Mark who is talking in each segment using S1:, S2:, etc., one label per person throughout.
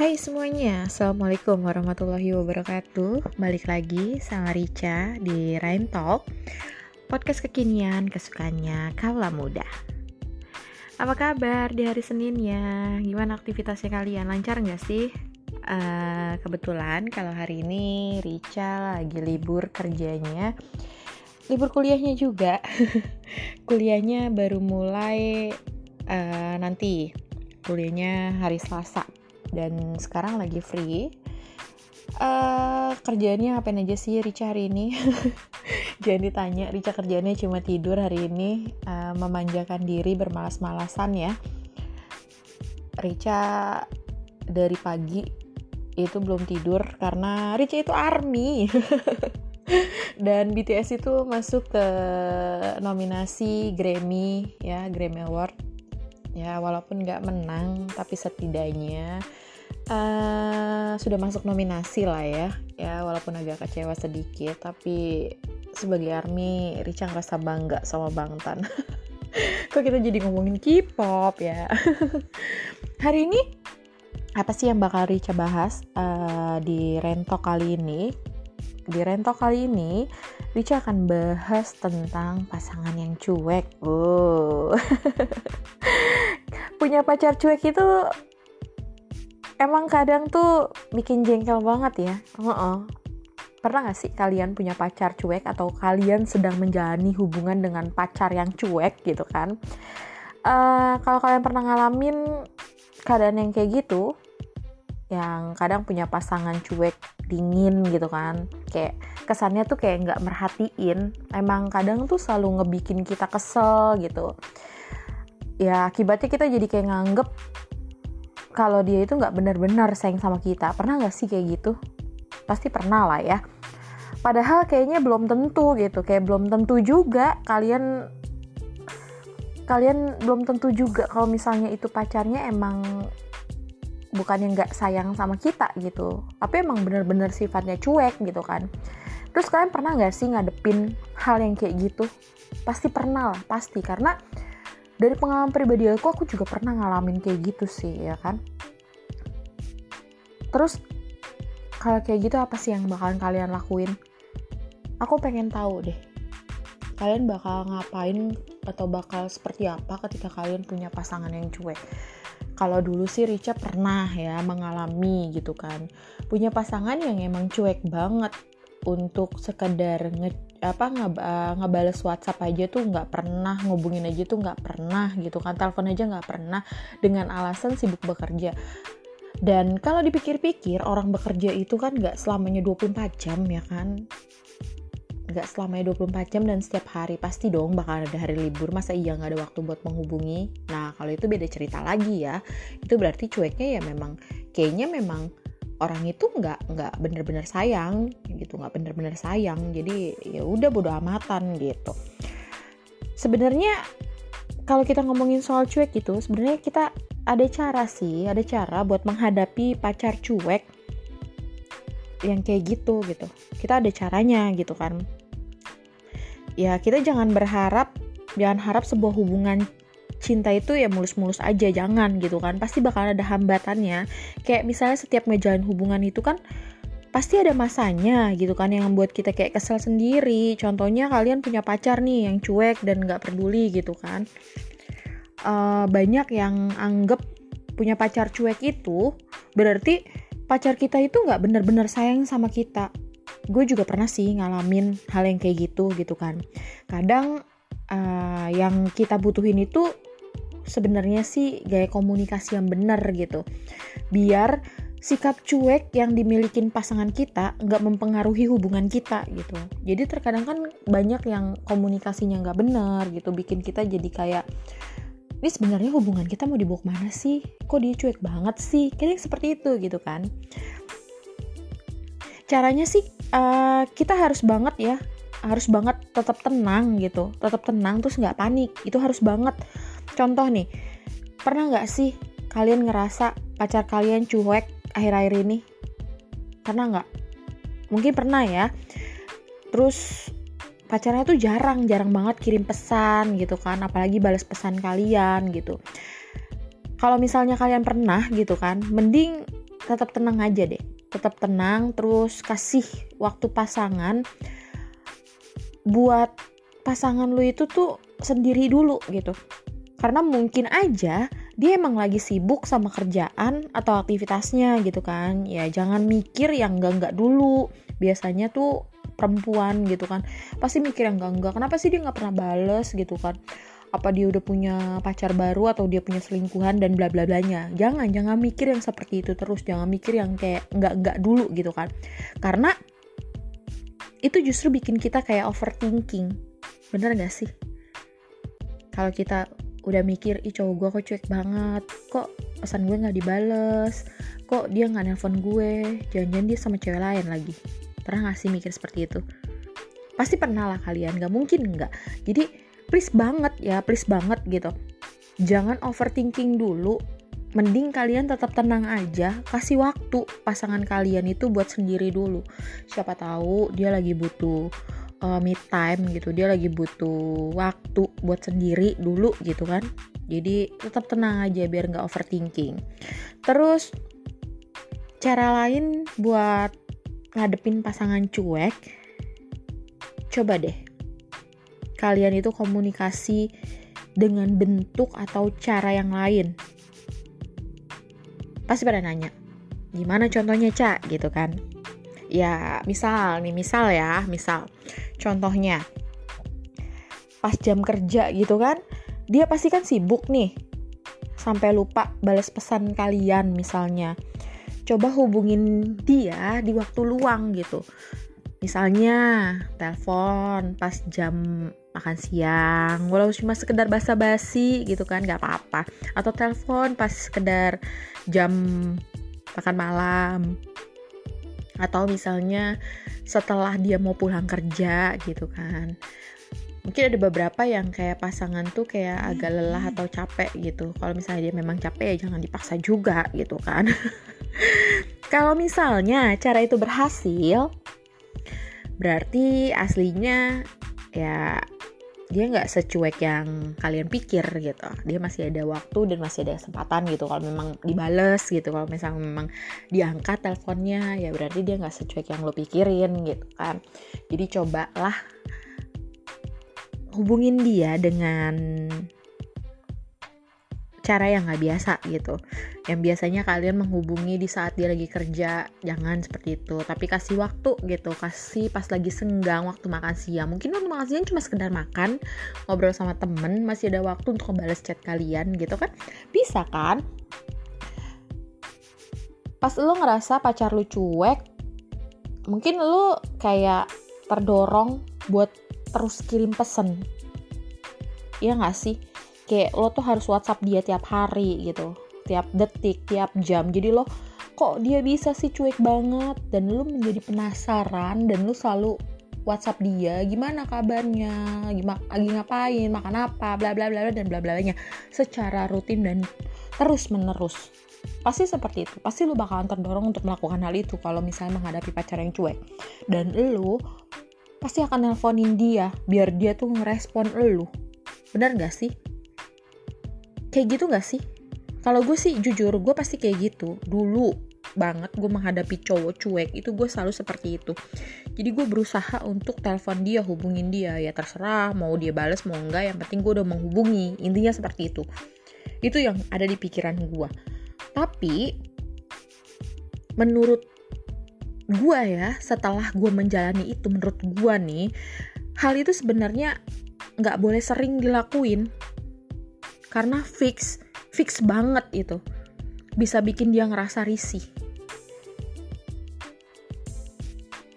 S1: Hai semuanya, Assalamualaikum warahmatullahi wabarakatuh Balik lagi sama Rica di Rain Talk Podcast kekinian kesukaannya kaula muda Apa kabar di hari Seninnya? Gimana aktivitasnya kalian? Lancar nggak sih? Uh, kebetulan kalau hari ini Rica lagi libur kerjanya Libur kuliahnya juga Kuliahnya baru mulai uh, nanti Kuliahnya hari Selasa dan sekarang lagi free. Uh, kerjaannya apa aja sih Rica hari ini? Jangan ditanya Rica kerjanya cuma tidur hari ini. Uh, memanjakan diri bermalas-malasan ya. Rica dari pagi itu belum tidur karena Rica itu army. Dan BTS itu masuk ke nominasi Grammy ya Grammy Award ya walaupun nggak menang tapi setidaknya uh, sudah masuk nominasi lah ya ya walaupun agak kecewa sedikit tapi sebagai army Rica ngerasa bangga sama Bangtan kok kita jadi ngomongin K-pop ya hari ini apa sih yang bakal Rica bahas uh, di Rento kali ini di Rento kali ini Rica akan bahas tentang pasangan yang cuek. Oh. Punya pacar cuek itu emang kadang tuh bikin jengkel banget ya. Uh -uh. Pernah gak sih kalian punya pacar cuek atau kalian sedang menjalani hubungan dengan pacar yang cuek gitu kan? Uh, kalau kalian pernah ngalamin keadaan yang kayak gitu, yang kadang punya pasangan cuek dingin gitu kan kayak kesannya tuh kayak nggak merhatiin emang kadang tuh selalu ngebikin kita kesel gitu ya akibatnya kita jadi kayak nganggep kalau dia itu nggak benar-benar sayang sama kita. Pernah nggak sih kayak gitu? Pasti pernah lah ya. Padahal kayaknya belum tentu gitu. Kayak belum tentu juga kalian kalian belum tentu juga kalau misalnya itu pacarnya emang bukan yang nggak sayang sama kita gitu. Tapi emang bener-bener sifatnya cuek gitu kan. Terus kalian pernah nggak sih ngadepin hal yang kayak gitu? Pasti pernah lah pasti. Karena dari pengalaman pribadi aku aku juga pernah ngalamin kayak gitu sih ya kan? Terus kalau kayak gitu apa sih yang bakalan kalian lakuin? Aku pengen tahu deh. Kalian bakal ngapain atau bakal seperti apa ketika kalian punya pasangan yang cuek? Kalau dulu sih Rica pernah ya mengalami gitu kan. Punya pasangan yang emang cuek banget untuk sekedar nge apa uh, ngebales WhatsApp aja tuh nggak pernah ngubungin aja tuh nggak pernah gitu kan telepon aja nggak pernah dengan alasan sibuk bekerja. Dan kalau dipikir-pikir orang bekerja itu kan nggak selamanya 24 jam ya kan? Nggak selamanya 24 jam dan setiap hari pasti dong bakal ada hari libur. Masa iya nggak ada waktu buat menghubungi? Nah kalau itu beda cerita lagi ya. Itu berarti cueknya ya memang kayaknya memang orang itu nggak nggak bener-bener sayang gitu nggak bener-bener sayang. Jadi ya udah bodo amatan gitu. Sebenarnya kalau kita ngomongin soal cuek gitu sebenarnya kita ada cara sih ada cara buat menghadapi pacar cuek yang kayak gitu gitu. Kita ada caranya gitu kan. Ya kita jangan berharap jangan harap sebuah hubungan cinta itu ya mulus-mulus aja jangan gitu kan. Pasti bakal ada hambatannya. Kayak misalnya setiap ngejalan hubungan itu kan pasti ada masanya gitu kan yang membuat kita kayak kesel sendiri. Contohnya kalian punya pacar nih yang cuek dan nggak peduli gitu kan. Uh, banyak yang anggap punya pacar cuek itu berarti pacar kita itu nggak bener-bener sayang sama kita. Gue juga pernah sih ngalamin hal yang kayak gitu gitu kan. Kadang uh, yang kita butuhin itu sebenarnya sih gaya komunikasi yang benar gitu. Biar sikap cuek yang dimiliki pasangan kita nggak mempengaruhi hubungan kita gitu. Jadi terkadang kan banyak yang komunikasinya nggak benar gitu bikin kita jadi kayak ini sebenarnya hubungan kita mau dibawa ke mana sih? Kok dia cuek banget sih? Kayaknya seperti itu gitu kan. Caranya sih uh, kita harus banget ya harus banget tetap tenang gitu. Tetap tenang terus nggak panik. Itu harus banget. Contoh nih pernah nggak sih kalian ngerasa pacar kalian cuek akhir-akhir ini? Pernah nggak? Mungkin pernah ya. Terus pacarnya tuh jarang jarang banget kirim pesan gitu kan apalagi balas pesan kalian gitu. Kalau misalnya kalian pernah gitu kan mending tetap tenang aja deh. Tetap tenang terus kasih waktu pasangan buat pasangan lu itu tuh sendiri dulu gitu. Karena mungkin aja dia emang lagi sibuk sama kerjaan atau aktivitasnya gitu kan. Ya jangan mikir yang enggak enggak dulu. Biasanya tuh perempuan gitu kan. Pasti mikir yang enggak enggak kenapa sih dia nggak pernah bales gitu kan? Apa dia udah punya pacar baru atau dia punya selingkuhan dan bla bla blanya? Jangan jangan mikir yang seperti itu terus. Jangan mikir yang kayak nggak nggak dulu gitu kan. Karena itu justru bikin kita kayak overthinking. Bener gak sih? Kalau kita udah mikir ih cowok gue kok cuek banget kok pesan gue nggak dibales kok dia nggak nelpon gue jangan-jangan dia sama cewek lain lagi. Pernah gak sih mikir seperti itu? Pasti pernah lah kalian gak mungkin nggak. Jadi please banget ya please banget gitu. Jangan overthinking dulu mending kalian tetap tenang aja kasih waktu pasangan kalian itu buat sendiri dulu. Siapa tahu dia lagi butuh uh, me time gitu dia lagi butuh waktu buat sendiri dulu gitu kan. Jadi tetap tenang aja biar nggak overthinking. Terus cara lain buat ngadepin pasangan cuek coba deh kalian itu komunikasi dengan bentuk atau cara yang lain. Pasti pada nanya, gimana contohnya Cak gitu kan? Ya misal nih, misal ya, misal contohnya pas jam kerja gitu kan, dia pasti kan sibuk nih, sampai lupa balas pesan kalian misalnya. Coba hubungin dia di waktu luang gitu. Misalnya telepon pas jam makan siang walau cuma sekedar basa-basi gitu kan nggak apa-apa. Atau telepon pas sekedar jam makan malam. Atau misalnya setelah dia mau pulang kerja gitu kan. Mungkin ada beberapa yang kayak pasangan tuh kayak agak lelah atau capek gitu. Kalau misalnya dia memang capek ya jangan dipaksa juga gitu kan. Kalau misalnya cara itu berhasil berarti aslinya ya dia nggak secuek yang kalian pikir gitu. Dia masih ada waktu dan masih ada kesempatan gitu. Kalau memang dibales gitu kalau misalnya memang diangkat teleponnya ya berarti dia nggak secuek yang lo pikirin gitu kan. Jadi cobalah hubungin dia dengan cara yang nggak biasa gitu. Yang biasanya kalian menghubungi di saat dia lagi kerja jangan seperti itu. Tapi kasih waktu gitu kasih pas lagi senggang waktu makan siang. Mungkin waktu makan siang cuma sekedar makan ngobrol sama temen masih ada waktu untuk balas chat kalian gitu kan. Bisa kan? Pas lo ngerasa pacar lu cuek mungkin lo kayak terdorong buat terus kirim pesen. Iya gak sih? Kayak lo tuh harus WhatsApp dia tiap hari gitu. Tiap detik tiap jam. Jadi lo kok dia bisa sih cuek banget? Dan lo menjadi penasaran dan lo selalu WhatsApp dia gimana kabarnya? Gimana lagi ngapain? Makan apa? Bla bla bla dan bla bla nya secara rutin dan terus menerus pasti seperti itu. Pasti lo bakalan terdorong untuk melakukan hal itu kalau misalnya menghadapi pacar yang cuek. Dan lo pasti akan nelponin dia biar dia tuh ngerespon lo. Benar gak sih kayak gitu gak sih? Kalau gue sih jujur gue pasti kayak gitu. Dulu banget gue menghadapi cowok cuek itu gue selalu seperti itu. Jadi gue berusaha untuk telepon dia hubungin dia. Ya terserah mau dia balas mau enggak yang penting gue udah menghubungi. Intinya seperti itu. Itu yang ada di pikiran gue. Tapi menurut gue ya setelah gue menjalani itu menurut gue nih hal itu sebenarnya nggak boleh sering dilakuin karena fix fix banget itu. Bisa bikin dia ngerasa risih.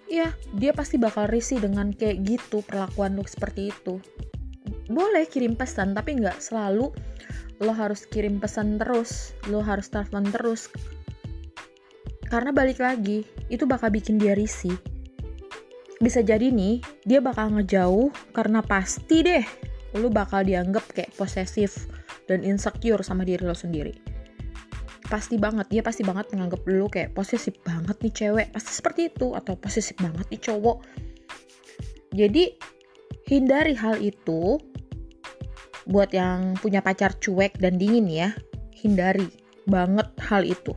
S1: Ya dia pasti bakal risih dengan kayak gitu perlakuan lu seperti itu. Boleh kirim pesan tapi nggak selalu lo harus kirim pesan terus lo harus telepon terus. Karena balik lagi itu bakal bikin dia risih. Bisa jadi nih dia bakal ngejauh karena pasti deh lu bakal dianggap kayak posesif dan insecure sama diri lo sendiri. Pasti banget dia pasti banget menganggap lu kayak posesif banget nih cewek. Pasti seperti itu atau posesif banget nih cowok. Jadi hindari hal itu. Buat yang punya pacar cuek dan dingin ya hindari banget hal itu.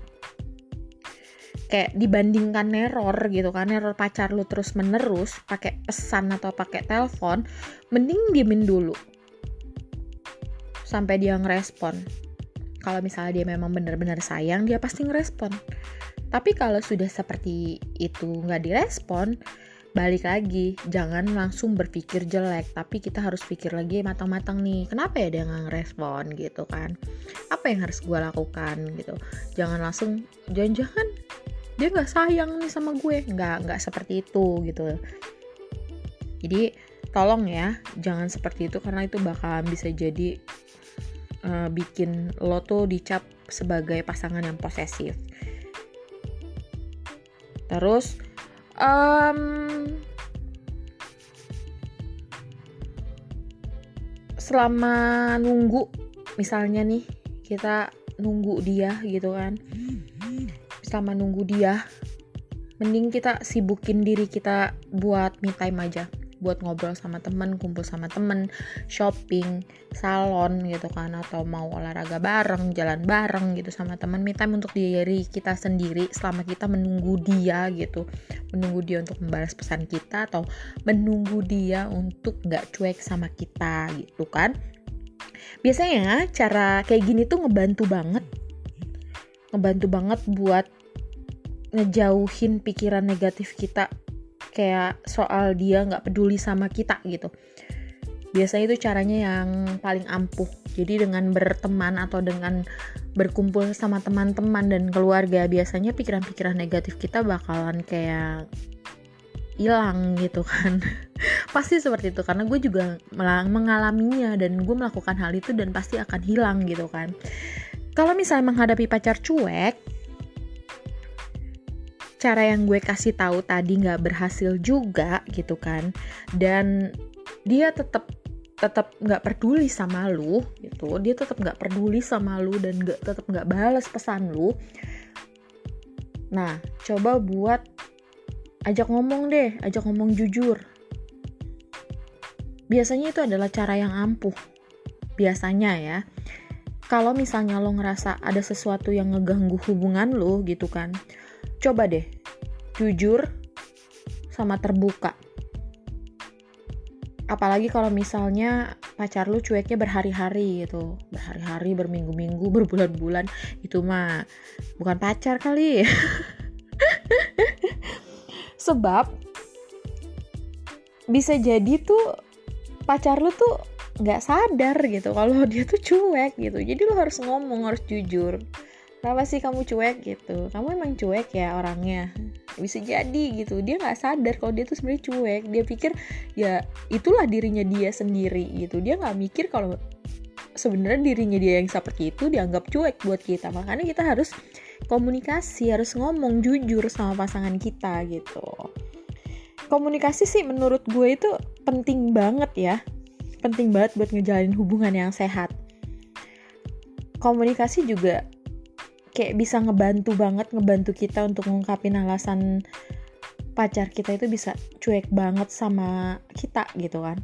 S1: Kayak dibandingkan neror gitu kan neror pacar lu terus menerus pakai pesan atau pakai telepon mending diemin dulu sampai dia ngerespon. Kalau misalnya dia memang benar-benar sayang dia pasti ngerespon. Tapi kalau sudah seperti itu nggak direspon balik lagi. Jangan langsung berpikir jelek tapi kita harus pikir lagi matang-matang nih. Kenapa ya dia nggak ngerespon gitu kan? Apa yang harus gue lakukan gitu? Jangan langsung jangan-jangan dia nggak sayang nih sama gue. Nggak nggak seperti itu gitu. Jadi tolong ya jangan seperti itu karena itu bakalan bisa jadi uh, bikin lo tuh dicap sebagai pasangan yang posesif. Terus um, selama nunggu misalnya nih kita nunggu dia gitu kan. Selama nunggu dia mending kita sibukin diri kita buat me time aja buat ngobrol sama temen, kumpul sama temen, shopping, salon gitu kan atau mau olahraga bareng, jalan bareng gitu sama temen me time untuk diri kita sendiri selama kita menunggu dia gitu. Menunggu dia untuk membalas pesan kita atau menunggu dia untuk nggak cuek sama kita gitu kan. Biasanya cara kayak gini tuh ngebantu banget. Ngebantu banget buat ngejauhin pikiran negatif kita kayak soal dia nggak peduli sama kita gitu. Biasanya itu caranya yang paling ampuh. Jadi dengan berteman atau dengan berkumpul sama teman-teman dan keluarga biasanya pikiran-pikiran negatif kita bakalan kayak hilang gitu kan. Pasti seperti itu karena gue juga mengalaminya dan gue melakukan hal itu dan pasti akan hilang gitu kan. Kalau misalnya menghadapi pacar cuek cara yang gue kasih tahu tadi nggak berhasil juga gitu kan. Dan dia tetap tetap nggak peduli sama lu gitu. Dia tetap nggak peduli sama lu dan nggak tetap nggak balas pesan lu. Nah coba buat ajak ngomong deh ajak ngomong jujur. Biasanya itu adalah cara yang ampuh. Biasanya ya. Kalau misalnya lo ngerasa ada sesuatu yang ngeganggu hubungan lo gitu kan coba deh jujur sama terbuka. Apalagi kalau misalnya pacar lu cueknya berhari-hari gitu. Berhari-hari berminggu-minggu berbulan-bulan. Itu mah bukan pacar kali. Sebab bisa jadi tuh pacar lu tuh nggak sadar gitu kalau dia tuh cuek gitu. Jadi lu harus ngomong harus jujur. Kenapa sih kamu cuek gitu? Kamu emang cuek ya orangnya bisa jadi gitu. Dia nggak sadar kalau dia tuh sebenarnya cuek. Dia pikir ya itulah dirinya dia sendiri gitu. Dia nggak mikir kalau sebenarnya dirinya dia yang seperti itu dianggap cuek buat kita. Makanya kita harus komunikasi harus ngomong jujur sama pasangan kita gitu. Komunikasi sih menurut gue itu penting banget ya. Penting banget buat ngejalin hubungan yang sehat. Komunikasi juga kayak bisa ngebantu banget ngebantu kita untuk ngungkapin alasan pacar kita itu bisa cuek banget sama kita gitu kan.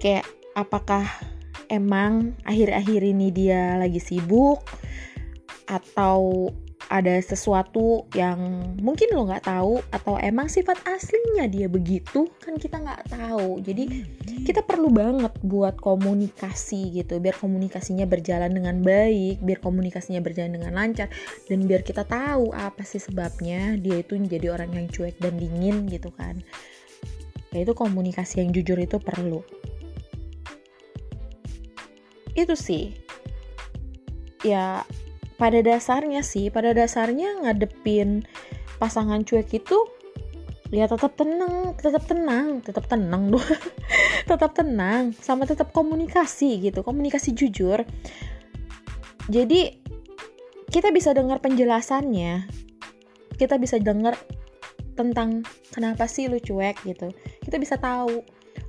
S1: Kayak apakah emang akhir-akhir ini dia lagi sibuk atau ada sesuatu yang mungkin lo nggak tahu atau emang sifat aslinya dia begitu kan kita nggak tahu. Jadi kita perlu banget buat komunikasi gitu biar komunikasinya berjalan dengan baik biar komunikasinya berjalan dengan lancar dan biar kita tahu apa sih sebabnya dia itu menjadi orang yang cuek dan dingin gitu kan. Ya itu komunikasi yang jujur itu perlu. Itu sih. Ya pada dasarnya sih pada dasarnya ngadepin pasangan cuek itu ya tetap tenang tetap tenang tetap tenang doh tetap tenang sama tetap komunikasi gitu komunikasi jujur. Jadi kita bisa dengar penjelasannya kita bisa dengar tentang kenapa sih lu cuek gitu. Kita bisa tahu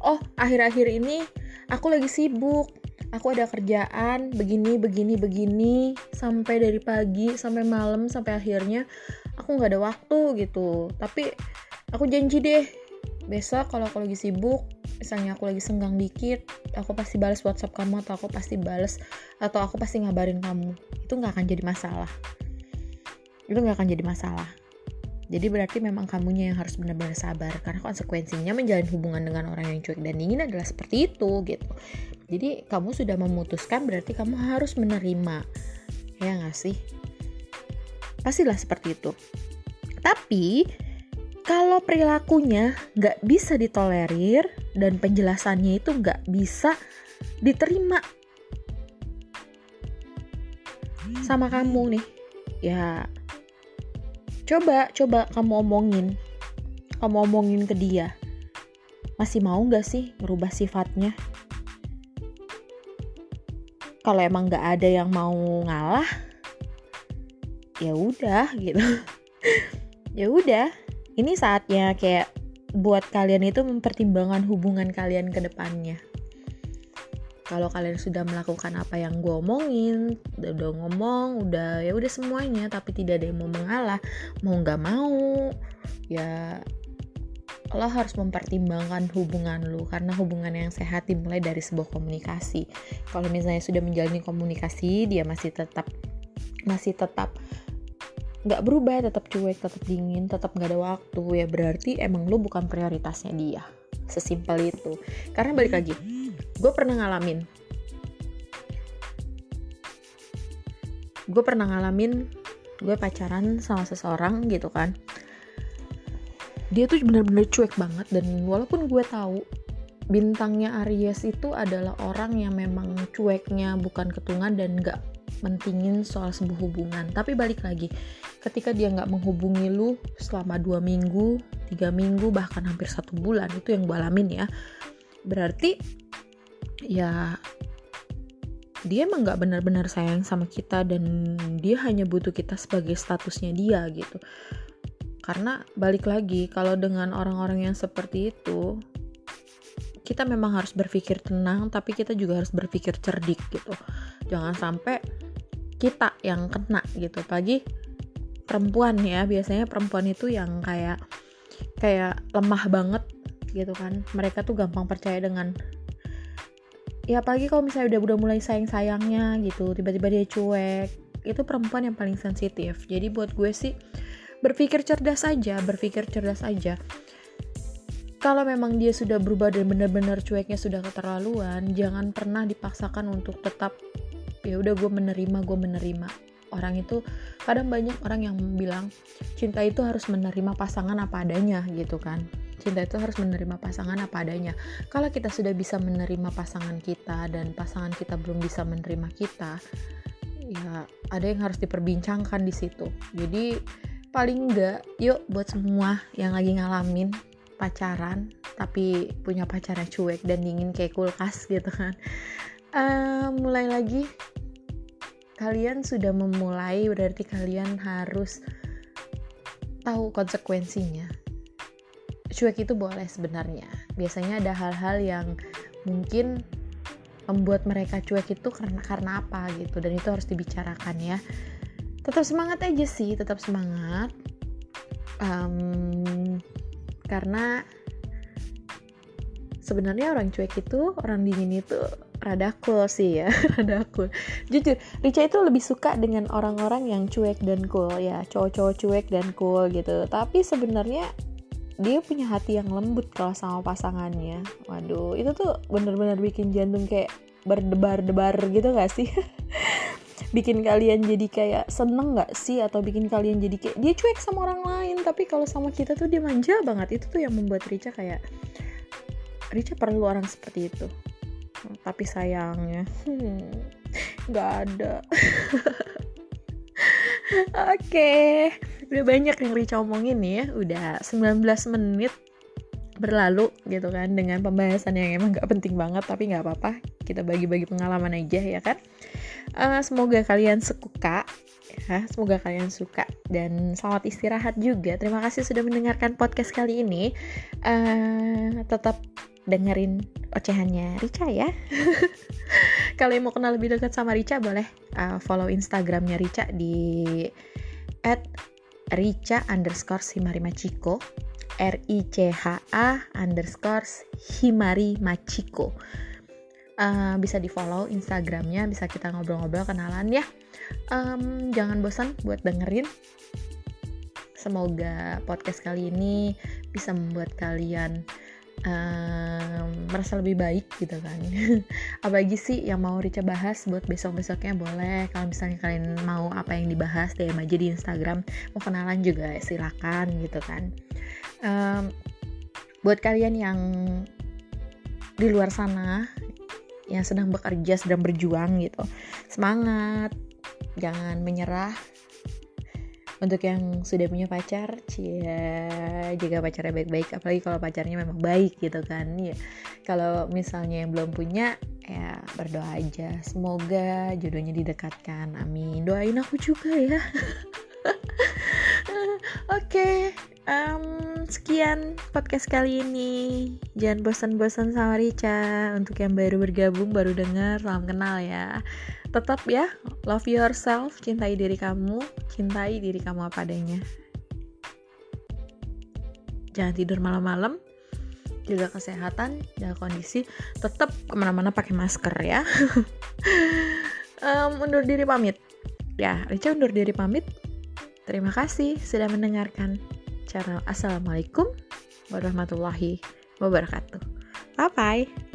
S1: oh akhir-akhir ini aku lagi sibuk aku ada kerjaan begini begini begini sampai dari pagi sampai malam sampai akhirnya aku nggak ada waktu gitu. Tapi aku janji deh besok kalau aku lagi sibuk misalnya aku lagi senggang dikit aku pasti balas WhatsApp kamu atau aku pasti balas atau aku pasti ngabarin kamu. Itu nggak akan jadi masalah. Itu nggak akan jadi masalah. Jadi berarti memang kamunya yang harus benar-benar sabar karena konsekuensinya menjalin hubungan dengan orang yang cuek dan dingin adalah seperti itu gitu. Jadi kamu sudah memutuskan berarti kamu harus menerima. Ya nggak sih? Pastilah seperti itu. Tapi kalau perilakunya nggak bisa ditolerir dan penjelasannya itu nggak bisa diterima sama kamu nih, ya Coba, coba kamu omongin. Kamu omongin ke dia. Masih mau gak sih merubah sifatnya? Kalau emang gak ada yang mau ngalah, ya udah gitu. ya udah, ini saatnya kayak buat kalian itu mempertimbangkan hubungan kalian ke depannya kalau kalian sudah melakukan apa yang gue omongin udah, udah ngomong udah ya udah semuanya tapi tidak ada yang mau mengalah mau nggak mau ya lo harus mempertimbangkan hubungan lo karena hubungan yang sehat dimulai dari sebuah komunikasi. Kalau misalnya sudah menjalani komunikasi dia masih tetap masih tetap nggak berubah tetap cuek tetap dingin tetap nggak ada waktu ya berarti emang lo bukan prioritasnya dia. Sesimpel itu. Karena balik lagi gue pernah ngalamin gue pernah ngalamin gue pacaran sama seseorang gitu kan dia tuh bener-bener cuek banget dan walaupun gue tahu bintangnya Aries itu adalah orang yang memang cueknya bukan ketungan dan gak mentingin soal sebuah hubungan. Tapi balik lagi ketika dia nggak menghubungi lu selama dua minggu tiga minggu bahkan hampir satu bulan itu yang gue alamin ya berarti ya dia emang nggak benar-benar sayang sama kita dan dia hanya butuh kita sebagai statusnya dia gitu karena balik lagi kalau dengan orang-orang yang seperti itu kita memang harus berpikir tenang tapi kita juga harus berpikir cerdik gitu. Jangan sampai kita yang kena gitu. Pagi perempuan ya biasanya perempuan itu yang kayak kayak lemah banget gitu kan. Mereka tuh gampang percaya dengan ya apalagi kalau misalnya udah udah mulai sayang sayangnya gitu tiba-tiba dia cuek itu perempuan yang paling sensitif. Jadi buat gue sih berpikir cerdas aja berpikir cerdas aja kalau memang dia sudah berubah dan benar-benar cueknya sudah keterlaluan jangan pernah dipaksakan untuk tetap ya udah gue menerima gue menerima orang itu kadang banyak orang yang bilang cinta itu harus menerima pasangan apa adanya gitu kan cinta itu harus menerima pasangan apa adanya. Kalau kita sudah bisa menerima pasangan kita dan pasangan kita belum bisa menerima kita, ya ada yang harus diperbincangkan di situ. Jadi paling enggak, yuk buat semua yang lagi ngalamin pacaran tapi punya pacarnya cuek dan dingin kayak kulkas gitu kan. Uh, mulai lagi kalian sudah memulai berarti kalian harus tahu konsekuensinya cuek itu boleh sebenarnya. Biasanya ada hal-hal yang mungkin membuat mereka cuek itu karena karena apa gitu dan itu harus dibicarakan ya. Tetap semangat aja sih, tetap semangat. Um, karena sebenarnya orang cuek itu, orang dingin itu rada cool sih ya, rada cool. Jujur, Rica itu lebih suka dengan orang-orang yang cuek dan cool ya, cowok-cowok cuek dan cool gitu. Tapi sebenarnya dia punya hati yang lembut kalau sama pasangannya waduh itu tuh bener-bener bikin jantung kayak berdebar-debar gitu gak sih bikin kalian jadi kayak seneng gak sih? Atau bikin kalian jadi kayak dia cuek sama orang lain. Tapi kalau sama kita tuh dia manja banget. Itu tuh yang membuat Rica kayak Rica perlu orang seperti itu. Tapi sayangnya hmm, nggak ada. Oke okay udah banyak yang Rica omongin nih ya. Udah 19 menit berlalu gitu kan dengan pembahasan yang emang gak penting banget. Tapi nggak apa-apa kita bagi-bagi pengalaman aja ya kan uh, semoga kalian suka ya. Semoga kalian suka dan selamat istirahat juga. Terima kasih sudah mendengarkan podcast kali ini. Uh, tetap dengerin ocehannya Rica ya. Kalau mau kenal lebih dekat sama Rica boleh uh, follow instagramnya Rica di at Richa underscore Machiko R I C H A underscore Himari Machiko uh, bisa di follow instagramnya bisa kita ngobrol-ngobrol kenalan ya. Um, jangan bosan buat dengerin. Semoga podcast kali ini bisa membuat kalian um, merasa lebih baik gitu kan. Apalagi sih yang mau Rica bahas buat besok-besoknya boleh. Kalau misalnya kalian mau apa yang dibahas DM aja di Instagram. Mau kenalan juga silakan gitu kan. Um, buat kalian yang di luar sana yang sedang bekerja sedang berjuang gitu. Semangat jangan menyerah. Untuk yang sudah punya pacar cia jaga pacarnya baik-baik. Apalagi kalau pacarnya memang baik gitu kan ya kalau misalnya yang belum punya ya berdoa aja. Semoga jodohnya didekatkan. Amin. Doain aku juga ya. Oke okay, um, sekian podcast kali ini. Jangan bosan-bosan sama Rica. Untuk yang baru bergabung baru dengar salam kenal ya. Tetap ya love yourself cintai diri kamu cintai diri kamu apa adanya. Jangan tidur malam-malam jaga kesehatan jaga kondisi tetap ke mana-mana pakai masker ya. Um, undur diri pamit. Ya Rica undur diri pamit. Terima kasih sudah mendengarkan channel. Assalamualaikum warahmatullahi wabarakatuh. Bye bye